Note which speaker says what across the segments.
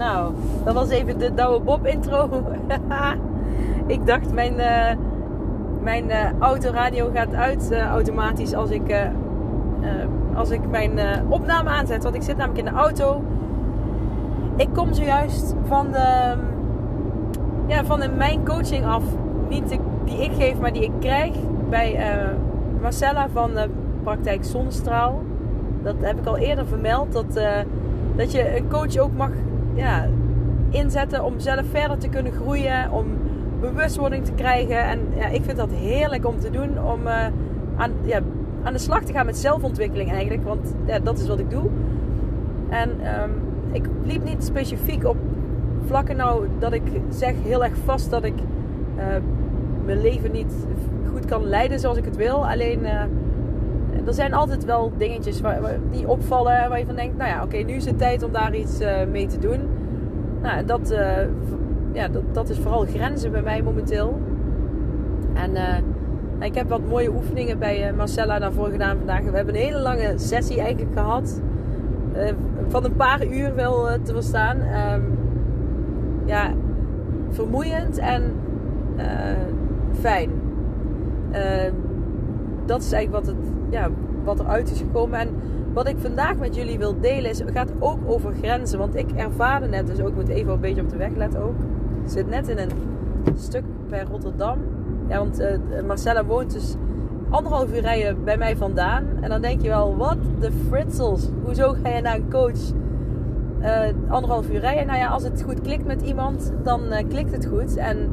Speaker 1: Nou, dat was even de Douwe Bob intro. ik dacht, mijn, uh, mijn uh, autoradio gaat uit uh, automatisch als ik, als ik mijn opname aanzet. Want ik zit namelijk in de auto. Ik kom zojuist van de, ja, van mijn coaching af. Niet de, die ik geef, maar die ik krijg bij Marcella van de praktijk Zonnestraal. Dat heb ik al eerder vermeld. Dat, dat je een coach ook mag ja, inzetten om zelf verder te kunnen groeien, om bewustwording te krijgen. En ja, ik vind dat heerlijk om te doen, om uh, aan, ja, aan de slag te gaan met zelfontwikkeling eigenlijk, want ja, dat is wat ik doe. En um, ik liep niet specifiek op vlakken nou dat ik zeg heel erg vast dat ik uh, mijn leven niet goed kan leiden zoals ik het wil. Alleen uh, er zijn altijd wel dingetjes waar, die opvallen waar je van denkt, nou ja, oké, nu is het tijd om daar iets uh, mee te doen. Nou, dat, uh, ja, dat, dat is vooral grenzen bij mij momenteel. En uh, ik heb wat mooie oefeningen bij Marcella daarvoor gedaan vandaag. We hebben een hele lange sessie eigenlijk gehad. van een paar uur wel te verstaan. Um, ja, vermoeiend en fijn. Ehm, dat is eigenlijk wat, het, ja, wat eruit is gekomen. En wat ik vandaag met jullie wil delen is, gaat ook over grenzen. Want ik ervaarde net, dus ook moet even een beetje op de weg letten ook. Ik zit net in een stuk bij Rotterdam. Ja, want uh, Marcella woont dus anderhalf uur rijden bij mij vandaan. En dan denk je wel, wat de fritsels. Hoezo ga je naar een coach uh, anderhalf uur rijden? Nou ja, als het goed klikt met iemand, dan uh, klikt het goed. En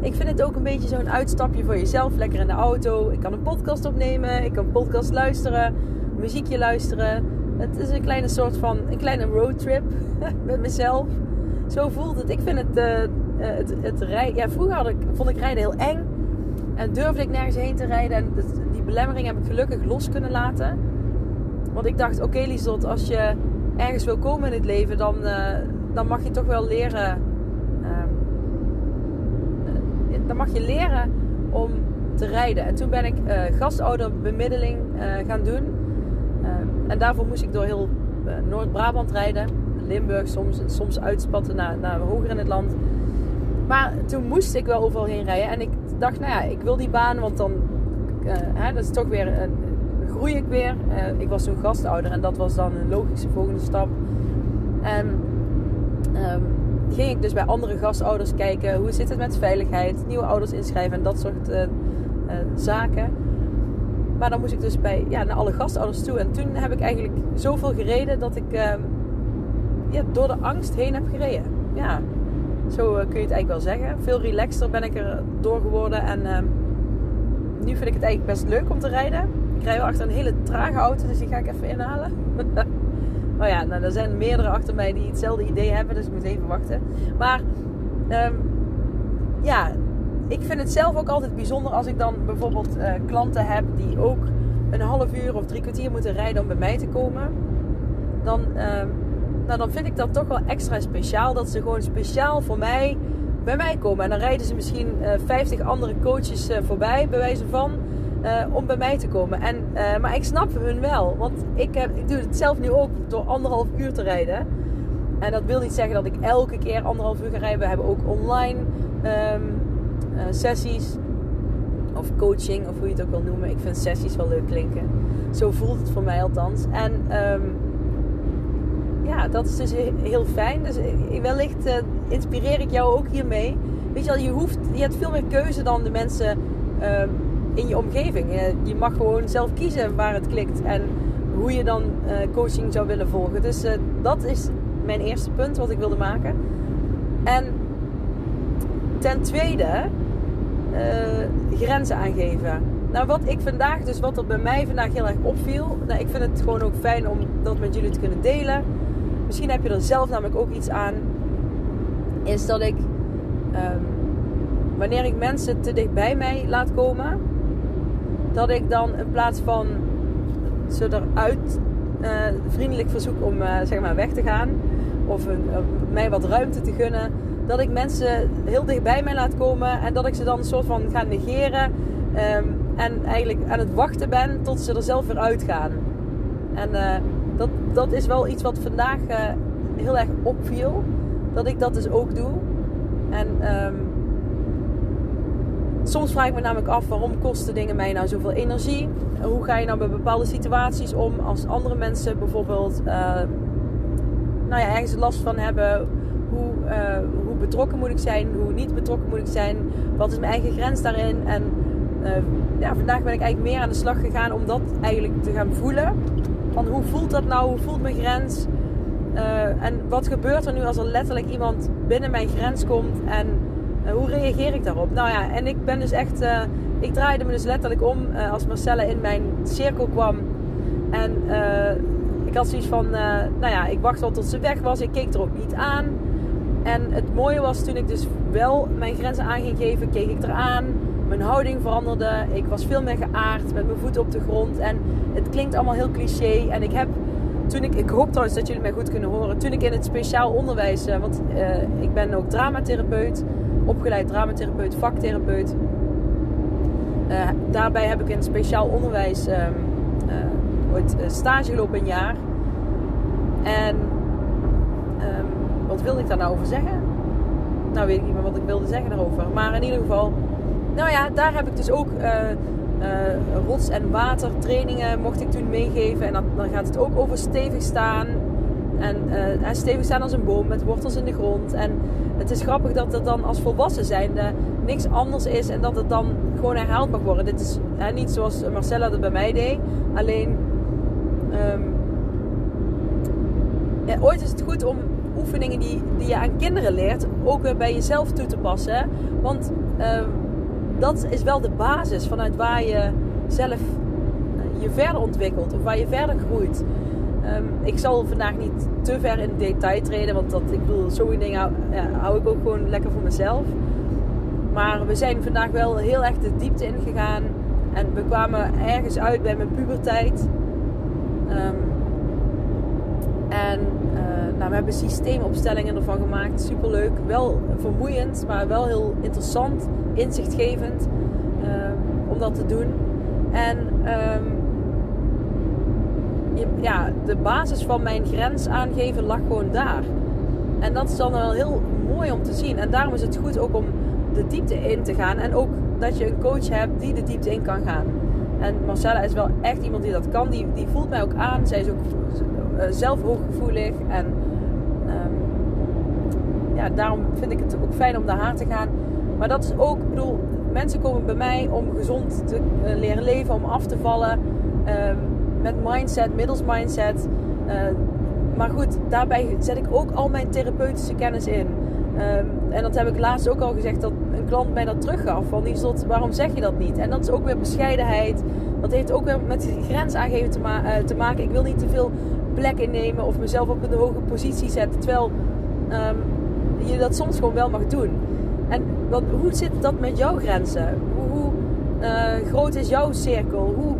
Speaker 1: ik vind het ook een beetje zo'n uitstapje voor jezelf. Lekker in de auto. Ik kan een podcast opnemen. Ik kan podcast luisteren. Muziekje luisteren. Het is een kleine soort van... Een kleine roadtrip met mezelf. Zo voelt het. Ik vind het... Uh, het, het rijden... Ja, vroeger had ik, vond ik rijden heel eng. En durfde ik nergens heen te rijden. En die belemmering heb ik gelukkig los kunnen laten. Want ik dacht... Oké okay, als je ergens wil komen in het leven... Dan, dan mag je toch wel leren dan mag je leren om te rijden. En toen ben ik uh, gastouderbemiddeling uh, gaan doen. Uh, en daarvoor moest ik door heel Noord-Brabant rijden. Limburg, soms, soms uitspatten naar, naar hoger in het land. Maar toen moest ik wel overal heen rijden. En ik dacht, nou ja, ik wil die baan, want dan hè, dat is toch weer, groei ik weer. ik was toen gastouder en dat was dan een logische volgende stap. En um, ging ik dus bij andere gastouders kijken. Hoe zit het met veiligheid? Nieuwe ouders inschrijven en dat soort uh, uh, zaken. Maar dan moest ik dus bij, ja, naar alle gastouders toe. En toen heb ik eigenlijk zoveel gereden dat ik uh, ja, door de angst heen heb gereden. Ja, zo kun je het eigenlijk wel zeggen. Veel relaxter ben ik er door geworden. En ehm, nu vind ik het eigenlijk best leuk om te rijden. Ik rij wel achter een hele trage auto, dus die ga ik even inhalen. Oh ja, nou, er zijn meerdere achter mij die hetzelfde idee hebben, dus ik moet even wachten. Maar um, ja, ik vind het zelf ook altijd bijzonder als ik dan bijvoorbeeld uh, klanten heb die ook een half uur of drie kwartier moeten rijden om bij mij te komen. Dan, um, nou, dan vind ik dat toch wel extra speciaal. Dat ze gewoon speciaal voor mij bij mij komen. En dan rijden ze misschien uh, eh, 50 andere coaches uh, voorbij, bij wijze van. Uh, om bij mij te komen. En, uh, maar ik snap hun wel. Want ik, heb, ik doe het zelf nu ook door anderhalf uur te rijden. En dat wil niet zeggen dat ik elke keer anderhalf uur ga rijden. We hebben ook online um, uh, sessies. Of coaching, of hoe je het ook wil noemen. Ik vind sessies wel leuk klinken. Zo voelt het voor mij althans. En um, ja, dat is dus heel fijn. Dus wellicht inspireer ik jou ook hiermee. Weet je wel, je, hoeft, je hebt veel meer keuze dan de mensen... Um, in je omgeving. Je mag gewoon zelf kiezen waar het klikt en hoe je dan uh, coaching zou willen volgen. Dus uh, dat is mijn eerste punt wat ik wilde maken. En ten tweede grenzen aangeven. Nou, wat ik vandaag, dus wat er bij mij vandaag heel erg opviel. Nou, ik vind het gewoon ook fijn om dat met jullie te kunnen delen. Misschien heb je er zelf namelijk ook iets aan. Is dat ik, ehm, wanneer ik mensen te dicht bij mij laat komen, dat ik dan in plaats van ze eruit uh, vriendelijk verzoek om uh, zeg maar weg te gaan, of een, mij wat ruimte te gunnen, dat ik mensen heel dicht bij mij laat komen en dat ik ze dan een soort van ga negeren. Um, en eigenlijk aan het wachten ben tot ze er zelf weer uitgaan. En dat, dat is wel iets wat vandaag heel erg opviel. Dat ik dat dus ook doe. En um, soms vraag ik me namelijk af waarom kosten dingen mij nou zoveel energie? Hoe ga je nou bij bepaalde situaties om als andere mensen bijvoorbeeld uh, nou ja, ergens last van hebben? Hoe, hoe betrokken moet ik zijn? Hoe niet betrokken moet ik zijn? Wat is mijn eigen grens daarin? En uh, ja, vandaag ben ik eigenlijk meer aan de slag gegaan om dat eigenlijk te gaan voelen. Van hoe voelt dat nou? Hoe voelt mijn grens? En wat gebeurt er nu als er letterlijk iemand binnen mijn grens komt? En hoe reageer ik daarop? Nou ja, en ik ben dus echt... ik draaide me dus letterlijk om als Marcella in mijn cirkel kwam. En ik had zoiets van... nou ja, ik wacht wel tot ze weg was. Ik keek er ook niet aan. En het mooie was toen ik dus wel mijn grenzen aan ging geven, keek ik eraan mijn houding veranderde. Ik was veel meer geaard met mijn voeten op de grond. En het klinkt allemaal heel cliché. En ik heb toen ik, ik hoop trouwens dat jullie mij goed kunnen horen. Toen ik in het speciaal onderwijs, want ik ben ook dramatherapeut, opgeleid dramatherapeut, vaktherapeut. Uh, daarbij heb ik in speciaal onderwijs ehm, ooit stage gelopen een jaar. En um, wat wilde ik daar nou over zeggen? Nou weet ik niet meer wat ik wilde zeggen daarover. Maar in ieder geval, nou ja, daar heb ik dus ook uh, uh, rots- en watertrainingen mocht ik toen meegeven. En dan gaat het ook over stevig staan. En uh, stevig staan als een boom met wortels in de grond. En het is grappig dat het dan als volwassen zijnde niks anders is. En dat het dan gewoon herhaald mag worden. Dit is niet zoals Marcella dat bij mij deed. Alleen... Ja, ooit is het goed om oefeningen die, die je aan kinderen leert... ook weer bij jezelf toe te passen. Want... Uh, dat is wel de basis vanuit waar je zelf eh, je verder ontwikkelt of waar je verder groeit. Um, ik zal vandaag niet te ver in detail treden, want dat, ik bedoel, zo'n dingen hou, hou ik ook gewoon lekker voor mezelf. Maar we zijn vandaag wel heel erg de diepte ingegaan en we kwamen ergens uit bij mijn puberteit. Um, en uh, nou, we hebben systeemopstellingen ervan gemaakt. Superleuk. Wel vermoeiend, maar wel heel interessant inzichtgevend ehm, om dat te doen. En ja, de basis van mijn grens aangeven lag gewoon daar. En dat is dan wel heel mooi om te zien. En daarom is het goed ook om de diepte in te gaan. En ook dat je een coach hebt die de diepte in kan gaan. En Marcella is wel echt iemand die dat kan. Die, die voelt mij ook aan. Zij is ook uh, zelf hooggevoelig. En um, ja, daarom vind ik het ook fijn om naar haar te gaan. Maar dat is ook, ik bedoel, mensen komen bij mij om gezond te uh, leren leven, om af te vallen. Um, met mindset, middels mindset. Uh, maar goed, daarbij zet ik ook al mijn therapeutische kennis in. Um, en dat heb ik laatst ook al gezegd dat een klant mij dat teruggaf. Van die soort, waarom zeg je dat niet? En dat is ook weer bescheidenheid. Dat heeft ook weer met grens aangeven te, uh, te maken. Ik wil niet te veel plek innemen of mezelf op een hoge positie zetten. Terwijl um, je dat soms gewoon wel mag doen. En wat, hoe zit dat met jouw grenzen? Hoe, hoe uh, groot is jouw cirkel? Hoe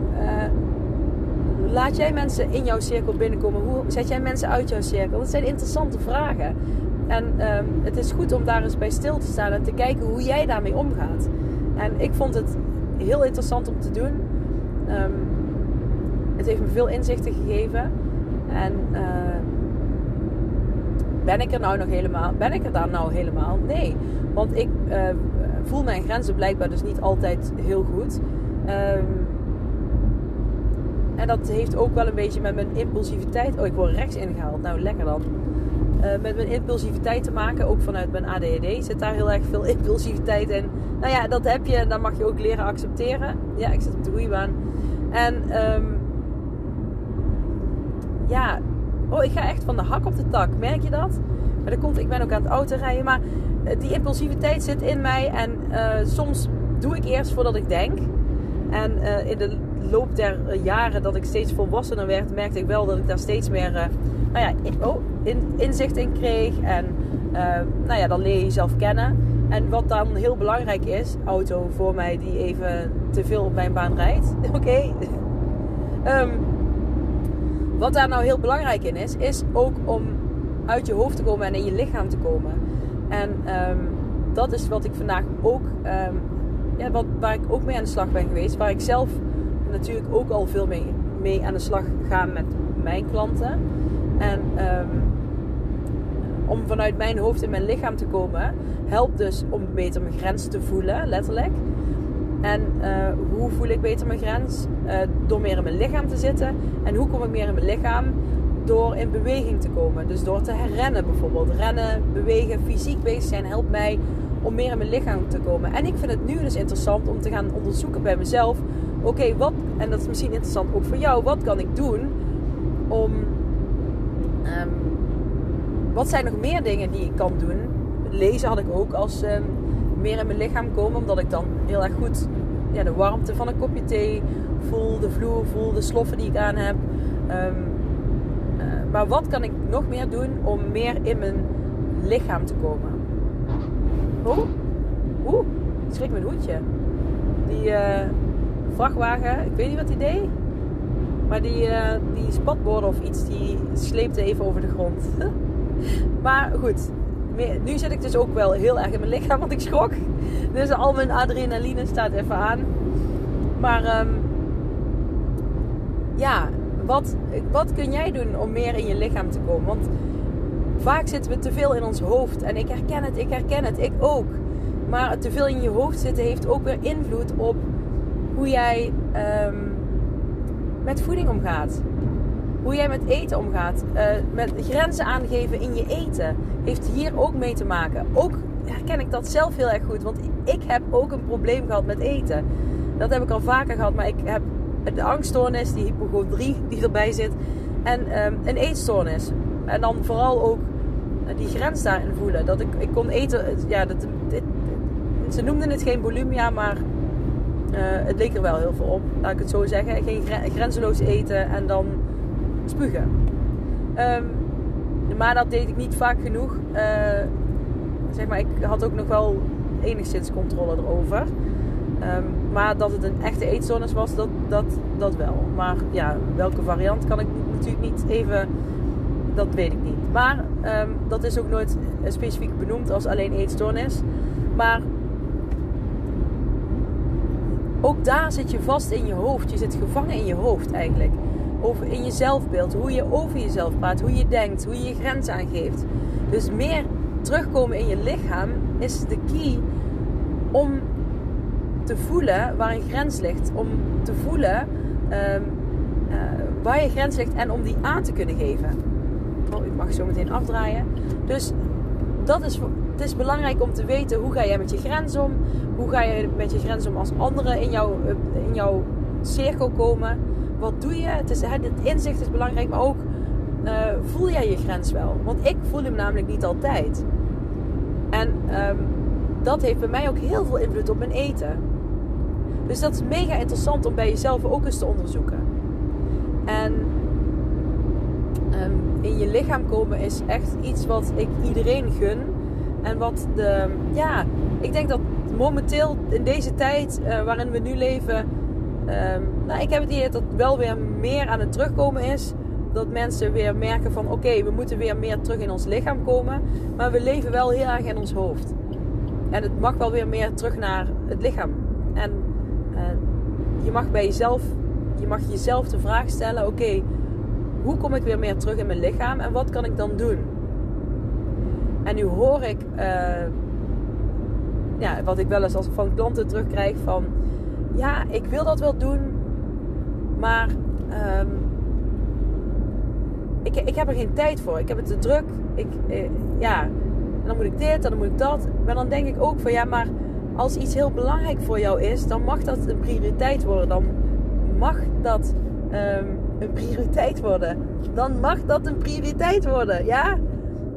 Speaker 1: laat jij mensen in jouw cirkel binnenkomen? Hoe zet jij mensen uit jouw cirkel? Dat zijn interessante vragen. En um, het is goed om daar eens bij stil te staan en te kijken hoe jij daarmee omgaat. En ik vond het heel interessant om te doen. Um, het heeft me veel inzichten gegeven. En uh, ben ik er nou nog helemaal? Ben ik er daar nou helemaal? Nee. Want ik uh, voel mijn grenzen blijkbaar dus niet altijd heel goed. Um, en dat heeft ook wel een beetje met mijn impulsiviteit. Oh, ik word rechts ingehaald. Nou, lekker dan. Uh, met mijn impulsiviteit te maken. Ook vanuit mijn ADHD zit daar heel erg veel impulsiviteit in. Nou ja, dat heb je en dat mag je ook leren accepteren. Ja, ik zit op de roeibaan. En um, ja, oh, ik ga echt van de hak op de tak. Merk je dat? Maar dat komt, ik ben ook aan het autorijden. Maar die impulsiviteit zit in mij. En uh, soms doe ik eerst voordat ik denk. En in de loop der jaren dat ik steeds volwassener werd, merkte ik wel dat ik daar steeds meer uh, nou ja, in, oh, in, inzicht in kreeg. En uh, nou ja, dan leer je jezelf kennen. En wat dan heel belangrijk is, auto voor mij die even te veel op mijn baan rijdt. Oké. Um, wat daar nou heel belangrijk in is, is ook om uit je hoofd te komen en in je lichaam te komen. En um, dat is wat ik vandaag ook, um, ja, wat, waar ik ook mee aan de slag ben geweest. Waar ik zelf natuurlijk ook al veel mee, mee aan de slag ga met mijn klanten. En um, om vanuit mijn hoofd in mijn lichaam te komen, helpt dus om beter mijn grens te voelen, letterlijk. En uh, hoe voel ik beter mijn grens? Uh, door meer in mijn lichaam te zitten. En hoe kom ik meer in mijn lichaam? Door in beweging te komen. Dus door te herrennen bijvoorbeeld. Rennen, bewegen, fysiek bezig zijn helpt mij om meer in mijn lichaam te komen. En ik vind het nu dus interessant om te gaan onderzoeken bij mezelf. Oké, wat, en dat is misschien interessant ook voor jou. Wat kan ik doen om... Um, wat zijn nog meer dingen die ik kan doen? Lezen had ik ook als um, meer in mijn lichaam komen. Omdat ik dan heel erg goed ja, de warmte van een kopje thee voel. De vloer voel, de sloffen die ik aan heb. Um, uh, maar wat kan ik nog meer doen om meer in mijn lichaam te komen? Oeh, oeh, schrik mijn hoedje. Die uh, vrachtwagen, ik weet niet wat die deed. Maar die, uh, die spatborden of iets, die sleepte even over de grond. maar goed, nu zit ik dus ook wel heel erg in mijn lichaam, want ik schrok. Dus al mijn adrenaline staat even aan. Maar um, ja, wat, wat kun jij doen om meer in je lichaam te komen? Want vaak zitten we te veel in ons hoofd. En ik herken het, ik herken het, ik ook. Maar te veel in je hoofd zitten heeft ook weer invloed op hoe jij um, met voeding omgaat. Hoe jij met eten omgaat. Uh, met grenzen aangeven in je eten. Heeft hier ook mee te maken. Ook herken ik dat zelf heel erg goed. Want ik heb ook een probleem gehad met eten. Dat heb ik al vaker gehad. Maar ik heb de angststoornis, die hypochondrie die erbij zit. En um, een eetstoornis. En dan vooral ook die grens daarin voelen. Dat ik, ik kon eten. Ja, dat, dit, ze noemden het geen bulimia, maar uh, het leek er wel heel veel op. Laat ik het zo zeggen. Geen grenzeloos eten en dan spugen. Um, maar dat deed ik niet vaak genoeg. Uh, zeg maar, ik had ook nog wel enigszins controle erover. Um, maar dat het een echte eetstoornis was, dat, dat, dat wel. Maar ja, welke variant kan ik natuurlijk niet even. Dat weet ik niet. Maar um, dat is ook nooit specifiek benoemd als alleen eetstoornis. Maar ook daar zit je vast in je hoofd. Je zit gevangen in je hoofd eigenlijk. Over in je zelfbeeld. Hoe je over jezelf praat. Hoe je denkt. Hoe je je grens aangeeft. Dus meer terugkomen in je lichaam is de key om te voelen waar een grens ligt. Om te voelen um, uh, waar je grens ligt en om die aan te kunnen geven. Oh, ik mag zo meteen afdraaien. Dus dat is, het is belangrijk om te weten hoe ga jij met je grens om. Hoe ga je met je grens om als anderen in, jou, in jouw cirkel komen. Wat doe je? Het, is, inzicht is belangrijk, maar ook uh, voel jij je grens wel? Want ik voel hem namelijk niet altijd. En um, dat heeft bij mij ook heel veel invloed op mijn eten. Dus dat is mega interessant om bij jezelf ook eens te onderzoeken. En um, in je lichaam komen is echt iets wat ik iedereen gun. En wat de, ja, ik denk dat momenteel in deze tijd uh, waarin we nu leven, um, nou, ik heb het idee dat wel weer meer aan het terugkomen is. Dat mensen weer merken van oké, we moeten weer meer terug in ons lichaam komen. Maar we leven wel heel erg in ons hoofd. En het mag wel weer meer terug naar het lichaam. En uh, je mag bij jezelf, je mag jezelf de vraag stellen: oké, hoe kom ik weer meer terug in mijn lichaam en wat kan ik dan doen? En nu hoor ik, uh, ja, wat ik wel eens als van klanten terugkrijg van, ja, ik wil dat wel doen, maar um, ik, ik heb er geen tijd voor. Ik heb het te druk. Ik, uh, ja, en dan moet ik dit, dan moet ik dat. Maar dan denk ik ook van, ja, maar als iets heel belangrijk voor jou is, dan mag dat een prioriteit worden. Dan mag dat um, een prioriteit worden. Dan mag dat een prioriteit worden, ja?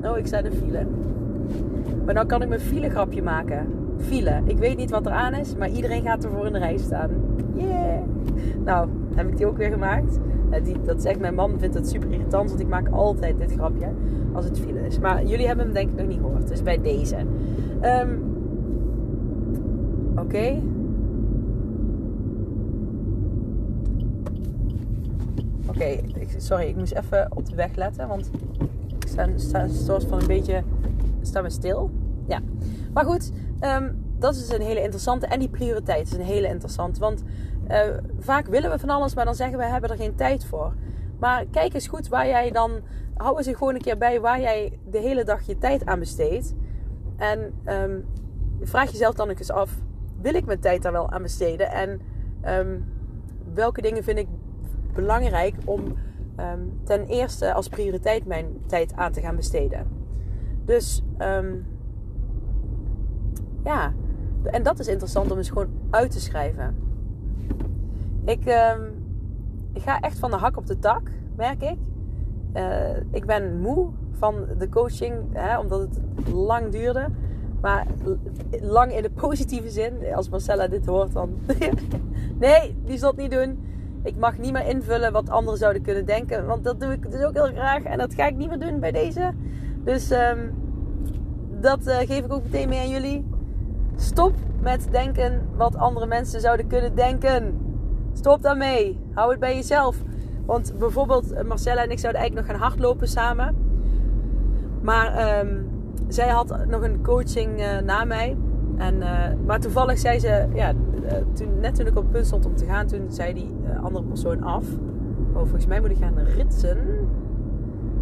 Speaker 1: Oh, ik sta in een file. Maar dan kan ik mijn file grapje maken. file. Ik weet niet wat er aan is, maar iedereen gaat ervoor in de rij staan. Yeah! Nou, heb ik die ook weer gemaakt. Die, dat zegt mijn man, vindt het super irritant, want ik maak altijd dit grapje als het file is. Maar jullie hebben hem denk ik nog niet gehoord, dus bij deze. Um, Oké. Oké, sorry, ik moest even op de weg letten, want ik sta, sta soort van een beetje, sta me stil. Ja, maar goed, um, dat is een hele interessante. En die prioriteit is een hele interessante, want uh, vaak willen we van alles, maar dan zeggen we hebben er geen tijd voor. Maar kijk eens goed waar jij dan, hou eens gewoon een keer bij waar jij de hele dag je tijd aan besteedt. En um, vraag jezelf dan ook eens af, wil ik mijn tijd daar wel aan besteden? En um, welke dingen vind ik belangrijk om um, ten eerste als prioriteit mijn tijd aan te gaan besteden? Dus um, ja, en dat is interessant om eens gewoon uit te schrijven. Ik, ik ga echt van de hak op de tak, merk ik. Uh, ik ben moe van de coaching, hè, omdat het lang duurde. Maar lang in de positieve zin. Als Marcella dit hoort, dan. nee, die zal het niet doen. Ik mag niet meer invullen wat anderen zouden kunnen denken. Want dat doe ik dus ook heel graag. En dat ga ik niet meer doen bij deze. Dus um, dat uh, geef ik ook meteen mee aan jullie. Stop met denken wat andere mensen zouden kunnen denken. Stop daarmee. Hou het bij jezelf. Want bijvoorbeeld Marcella en ik zouden eigenlijk nog gaan hardlopen samen. Maar um, zij had nog een coaching uh, na mij. En, uh, maar toevallig zei ze, ja, uh, toen, net toen ik op het punt stond om te gaan, toen zei die andere persoon af. Oh, volgens mij moet ik gaan ritsen.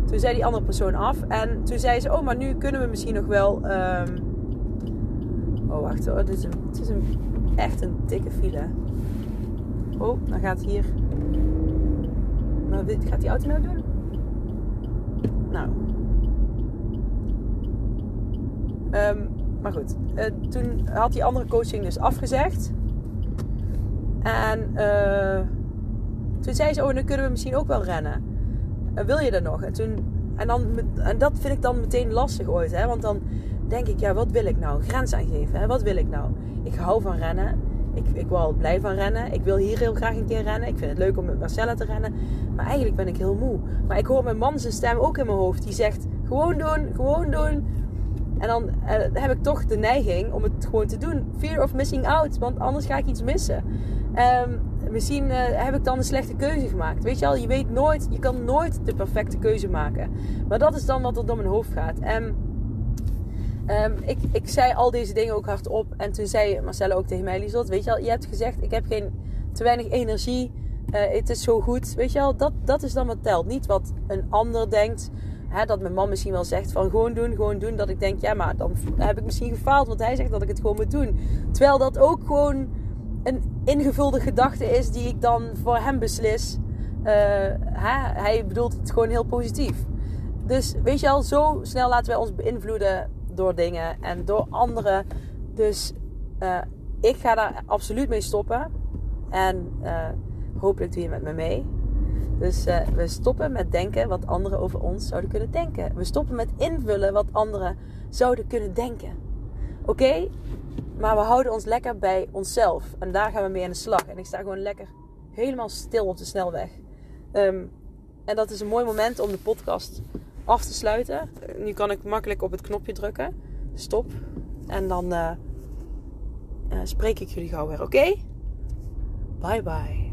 Speaker 1: Toen zei die andere persoon af. En toen zei ze, oh, maar nu kunnen we misschien nog wel... Um... Oh, wacht hoor. Het is, een, het is een, echt een dikke file. Oh, dan gaat hier... Nou, gaat die auto nou doen? Nou, Um, maar goed, uh, toen had die andere coaching dus afgezegd. En uh, toen zei ze, oh, dan kunnen we misschien ook wel rennen. Uh, wil je dat nog? En, toen, en, dan, en dat vind ik dan meteen lastig ooit. Hè? Want dan denk ik, ja, wat wil ik nou? Grens aangeven. Hè? Wat wil ik nou? Ik hou van rennen. Ik, ik wil blij van rennen. Ik wil hier heel graag een keer rennen. Ik vind het leuk om met Marcella te rennen. Maar eigenlijk ben ik heel moe. Maar ik hoor mijn man zijn stem ook in mijn hoofd. Die zegt, gewoon doen, gewoon doen en dan uh, heb ik toch de neiging om het gewoon te doen. Fear of missing out, want anders ga ik iets missen. Um, misschien uh, heb ik dan een slechte keuze gemaakt. Weet je al, je weet nooit, je kan nooit de perfecte keuze maken. Maar dat is dan wat er door mijn hoofd gaat. En um, ik, ik zei al deze dingen ook hardop. En toen zei Marcella ook tegen mij, Liesot, weet je al, je hebt gezegd, ik heb geen, te weinig energie. Uh, het is zo goed. Weet je al, dat, dat is dan wat telt. Niet wat een ander denkt hè, dat mijn man misschien wel zegt van gewoon doen, gewoon doen. Dat ik denk, ja, maar dan heb ik misschien gefaald. Want hij zegt dat ik het gewoon moet doen. Terwijl dat ook gewoon een ingevulde gedachte is die ik dan voor hem beslis. Uh, hè, hij bedoelt het gewoon heel positief. Dus weet je al, zo snel laten wij ons beïnvloeden door dingen en door anderen. Dus uh, ik ga daar absoluut mee stoppen. En uh, hopelijk doe je met me mee. Dus uh, we stoppen met denken wat anderen over ons zouden kunnen denken. We stoppen met invullen wat anderen zouden kunnen denken. Oké? Maar we houden ons lekker bij onszelf. En daar gaan we mee aan de slag. En ik sta gewoon lekker helemaal stil op de snelweg. Um, en dat is een mooi moment om de podcast af te sluiten. Nu kan ik makkelijk op het knopje drukken. Stop. En dan uh, uh, spreek ik jullie gauw weer. Oké? Bye bye.